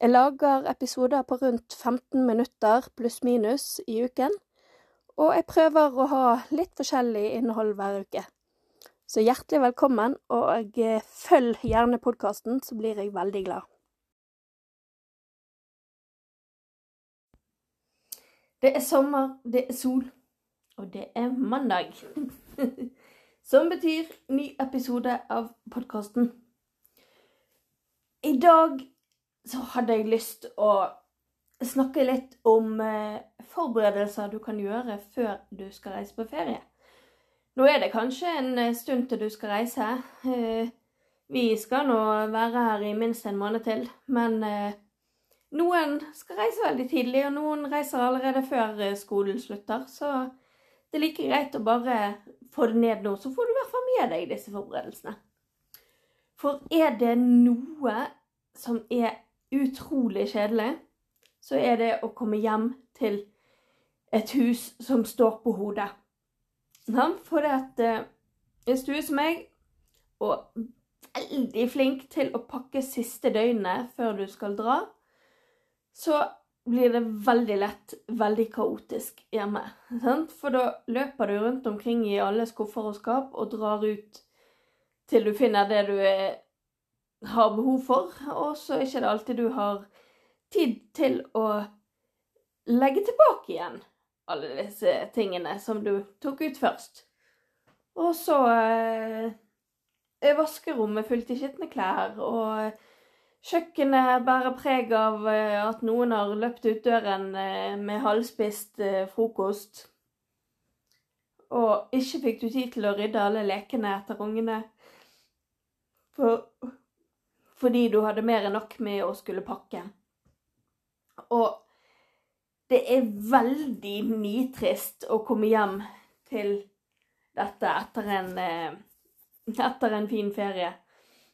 Jeg lager episoder på rundt 15 minutter pluss-minus i uken, og jeg prøver å ha litt forskjellig innhold hver uke. Så hjertelig velkommen, og eh, følg gjerne podkasten, så blir jeg veldig glad. Det er sommer, det er sol, og det er mandag. Som betyr ny episode av podkasten. I dag så hadde jeg lyst å snakke litt om eh, forberedelser du kan gjøre før du skal reise på ferie. Nå er det kanskje en eh, stund til du skal reise. Eh, vi skal nå være her i minst en måned til, men noen skal reise veldig tidlig, og noen reiser allerede før skolen slutter. Så det er like greit å bare få det ned nå, så får du i hvert fall med deg disse forberedelsene. For er det noe som er utrolig kjedelig, så er det å komme hjem til et hus som står på hodet. For at en stue som meg, og veldig flink til å pakke siste døgnet før du skal dra, så blir det veldig lett veldig kaotisk hjemme. Sant? For da løper du rundt omkring i alle skuffer og skap og drar ut til du finner det du er, har behov for, og så er det ikke alltid du har tid til å legge tilbake igjen alle disse tingene som du tok ut først. Og så eh, er vaskerommet fullt i skitne klær, og kjøkkenet bærer preg av eh, at noen har løpt ut døren eh, med halvspist frokost. Og ikke fikk du tid til å rydde alle lekene etter ungene. For, fordi du hadde mer enn nok med å skulle pakke. Og det er veldig nitrist å komme hjem til dette etter en, eh, etter en fin ferie.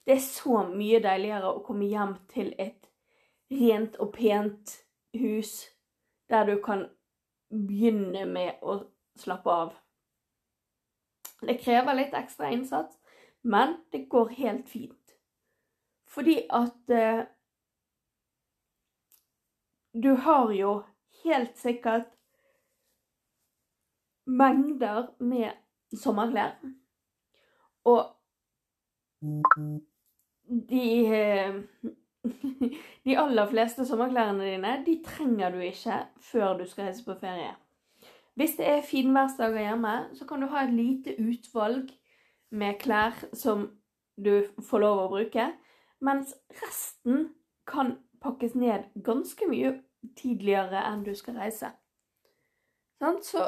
Det er så mye deiligere å komme hjem til et rent og pent hus der du kan begynne med å slappe av. Det krever litt ekstra innsats, men det går helt fint. Fordi at eh, du har jo helt sikkert mengder med sommerklær. Og de eh, De aller fleste sommerklærne dine de trenger du ikke før du skal reise på ferie. Hvis det er finværsdager hjemme, så kan du ha et lite utvalg med klær som du får lov å bruke, mens resten kan pakkes ned ganske mye tidligere enn du skal reise. Så,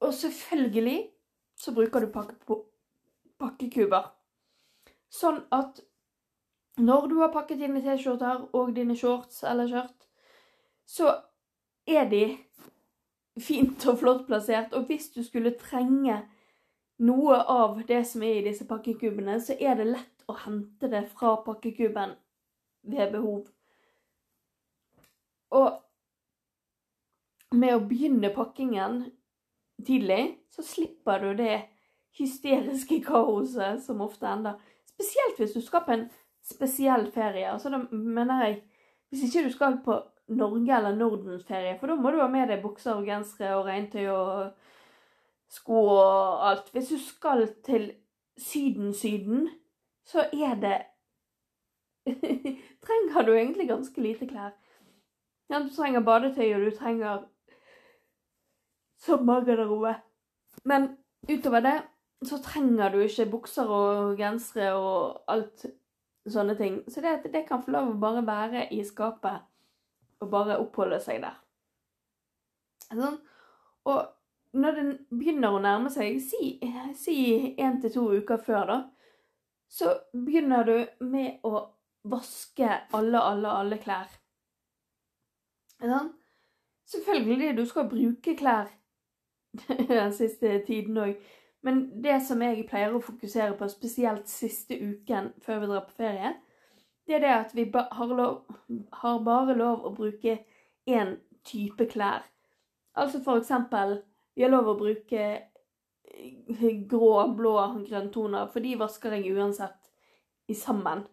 og selvfølgelig så bruker du pakke, pakkekuber. Sånn at når du har pakket dine T-skjorter og dine shorts eller skjørt, så er de fint og flott plassert. Og hvis du skulle trenge noe av det som er i disse pakkekubene, så er det lett å hente det fra pakkekuben ved behov. Og med å begynne pakkingen tidlig, så slipper du det hysteriske kaoset som ofte ender. Spesielt hvis du skal på en spesiell ferie. Altså da mener jeg Hvis ikke du skal på Norge- eller Norden-ferie, for da må du ha med deg bukser og gensere og regntøy og sko og alt. Hvis du skal til Syden-Syden, så er det Trenger du egentlig ganske lite klær. Ja, du trenger badetøy, og du trenger sommergarderobe. Men utover det så trenger du ikke bukser og gensere og alt sånne ting. Så det, det kan få lov å bare være i skapet og bare oppholde seg der. Sånn. Og når den begynner å nærme seg, si én til to uker før, da, så begynner du med å vaske alle, alle, alle klær. Sånn? Selvfølgelig, du skal bruke klær den siste tiden òg. Men det som jeg pleier å fokusere på, spesielt siste uken før vi drar på ferie, det er det at vi har, lov, har bare lov å bruke én type klær. Altså for eksempel Vi har lov å bruke grå, blå grønntoner, for de vasker jeg uansett i sammen.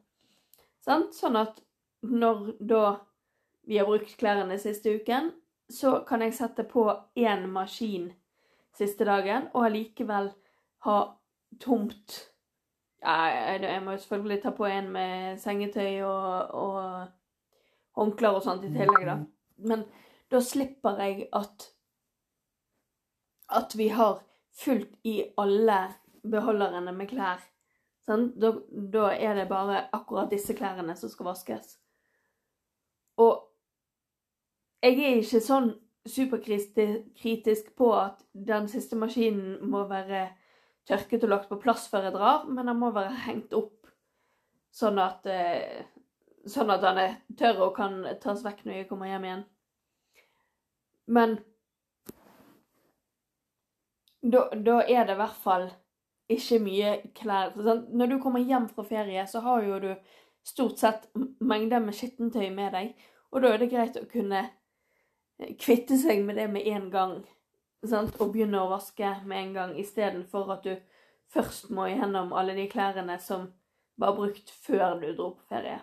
Sånn at når da vi har brukt klærne siste uken, så kan jeg sette på én maskin siste dagen, og allikevel ha tomt ja, Jeg må jo selvfølgelig ta på en med sengetøy og, og håndklær og sånt i tillegg, da. Men da slipper jeg at at vi har fullt i alle beholderne med klær. Sånn? Da, da er det bare akkurat disse klærne som skal vaskes. Og jeg er ikke sånn superkritisk på at den siste maskinen må være tørket og lagt på plass før jeg drar, men den må være hengt opp sånn at, eh, sånn at den er tørr og kan tas vekk når jeg kommer hjem igjen. Men da, da er det i hvert fall ikke mye klær. Sant? Når du kommer hjem fra ferie, så har jo du stort sett mengder med skittentøy med deg, og da er det greit å kunne kvitte seg med det med en gang. Sant? Og begynne å vaske med en gang, istedenfor at du først må igjennom alle de klærne som var brukt før du dro på ferie.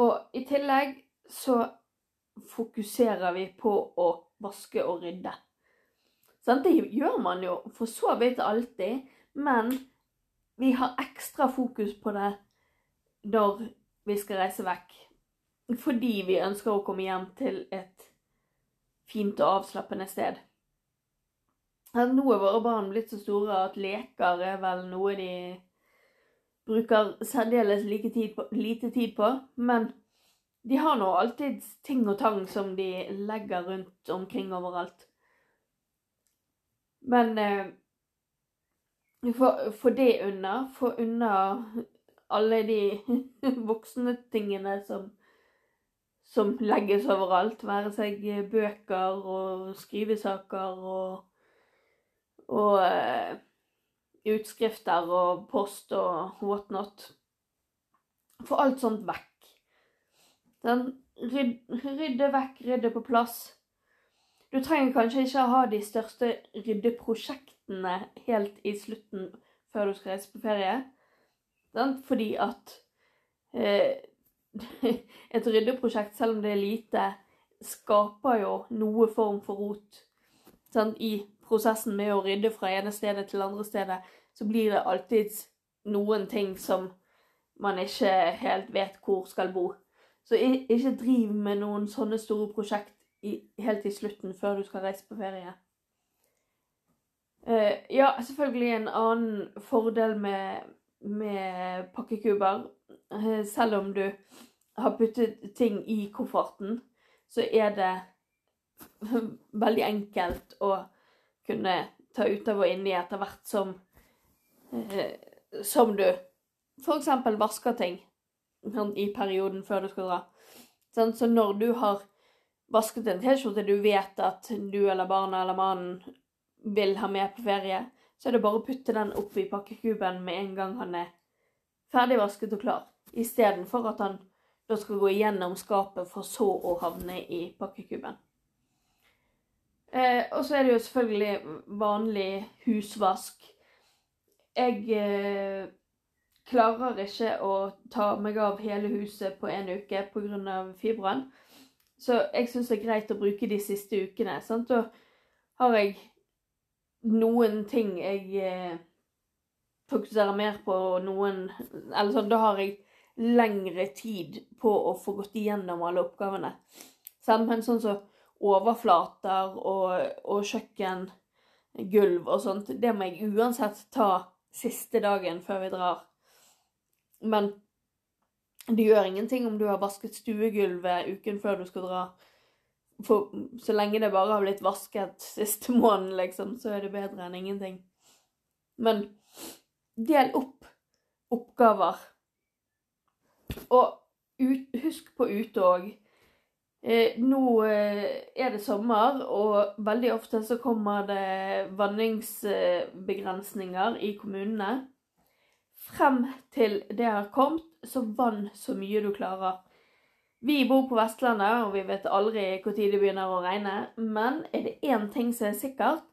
Og i tillegg så fokuserer vi på å vaske og rydde. Sant? Det gjør man jo for så vidt alltid, men vi har ekstra fokus på det når vi skal reise vekk fordi vi ønsker å komme hjem til et fint og avslappende sted. Nå er våre barn blitt så store at leker er vel noe de bruker særdeles like tid på, lite tid på. Men de har nå alltid ting og tang som de legger rundt omkring overalt. Men eh, få det unna. Få unna alle de voksne tingene som som legges overalt. Være seg bøker og skrivesaker og, og uh, utskrifter og post og whatnot. Få alt sånt vekk. Den rydde vekk, rydde på plass. Du trenger kanskje ikke ha de største ryddeprosjektene helt i slutten før du skal reise på ferie. Fordi at eh, et ryddeprosjekt, selv om det er lite, skaper jo noe form for rot. Sant? I prosessen med å rydde fra ene stedet til andre stedet, så blir det alltid noen ting som man ikke helt vet hvor skal bo. Så ikke driv med noen sånne store prosjekt i, helt i slutten før du skal reise på ferie. Uh, ja, selvfølgelig en annen fordel med, med pakkekuber Eh, selv om du har puttet ting i kofferten, så er det veldig enkelt å kunne ta ut av og i etter hvert som eh, som du f.eks. vasker ting i perioden før du skal dra. Sånn, så når du har vasket en T-skjorte du vet at du eller barna eller mannen vil ha med på ferie, så er det bare å putte den opp i pakkekuben med en gang han er ferdig vasket og klar istedenfor at han da skal gå igjennom skapet for så å havne i pakkekuben. Eh, og så er det jo selvfølgelig vanlig husvask. Jeg eh, klarer ikke å ta meg av hele huset på en uke pga. fibroen. Så jeg syns det er greit å bruke de siste ukene. Sant? Da har jeg noen ting jeg eh, fokuserer mer på, noen Eller sånn, da har jeg lengre tid på å få gått igjennom alle oppgavene. Men sånn som overflater og, og kjøkkengulv og sånt, det må jeg uansett ta siste dagen før vi drar. Men det gjør ingenting om du har vasket stuegulvet uken før du skal dra. For så lenge det bare har blitt vasket siste måneden, liksom, så er det bedre enn ingenting. Men del opp oppgaver Og ut, husk på ute òg. Eh, nå eh, er det sommer, og veldig ofte så kommer det vanningsbegrensninger i kommunene. Frem til det har kommet, så vann så mye du klarer. Vi bor på Vestlandet, og vi vet aldri når det begynner å regne. Men er det én ting som er sikkert,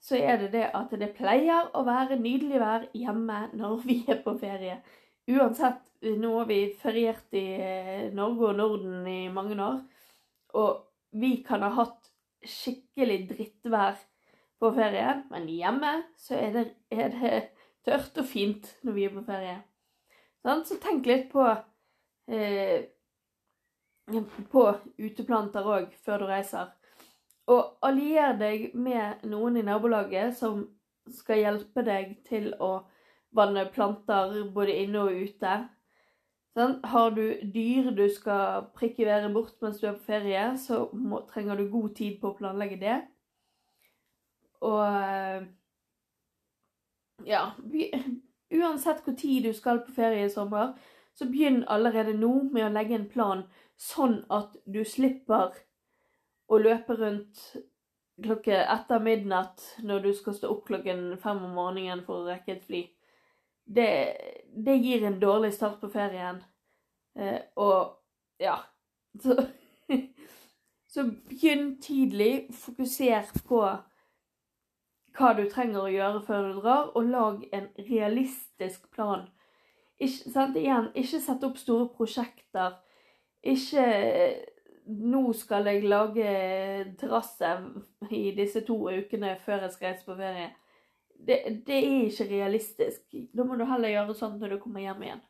så er det det at det pleier å være nydelig vær hjemme når vi er på ferie. Uansett, nå har vi feriert i eh, Norge og Norden i mange år. Og vi kan ha hatt skikkelig drittvær på ferie, men hjemme så er det, er det tørt og fint når vi er på ferie. Sånn, så tenk litt på eh, på uteplanter òg før du reiser. Og allier deg med noen i nabolaget som skal hjelpe deg til å vanne planter både inne og ute. Sånn? Har du dyr du skal prikkivere bort mens du er på ferie, så må, trenger du god tid på å planlegge det. Og eh, ja Uansett hvor tid du skal på ferie i sommer, så begynn allerede nå med å legge en plan, sånn at du slipper å løpe rundt klokke etter midnatt når du skal stå opp klokken fem om morgenen for å rekke et fly. Det, det gir en dårlig start på ferien. Eh, og ja så, så begynn tidlig. Fokuser på hva du trenger å gjøre før du drar, og lag en realistisk plan. Ikke, sant? Igjen, ikke sett opp store prosjekter. Ikke nå skal jeg lage terrasse i disse to ukene før jeg skal reise på ferie. Det, det, er ikke realistisk. Da må du heller gjøre sånn når du kommer hjem igjen.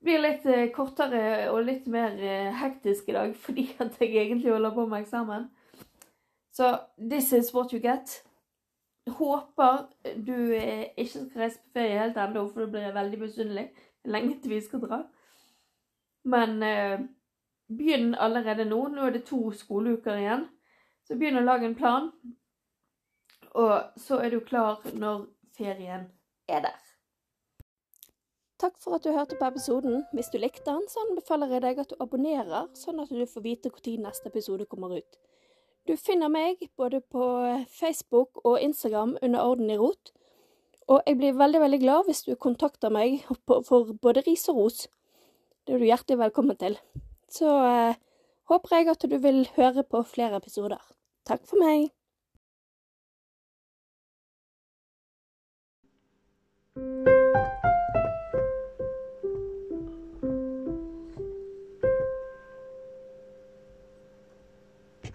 Det blir litt eh, kortere og litt mer eh, hektisk i dag fordi at jeg egentlig holder på med eksamen. Så this is what you get. Håper du eh, ikke skal reise på ferie helt ennå, for du blir veldig misunnelig. Lenge til vi skal dra. Men eh, begynn allerede nå. Nå er det to skoleuker igjen. Så begynn å lage en plan. Og så er du klar når ferien er der. Takk for at du hørte på episoden. Hvis du likte den, så anbefaler jeg deg at du abonnerer, sånn at du får vite når neste episode kommer ut. Du finner meg både på Facebook og Instagram under Orden i rot. Og jeg blir veldig veldig glad hvis du kontakter meg for både ris og ros. Det er du hjertelig velkommen til så eh, håper jeg at du vil høre på flere episoder. Takk for meg. thank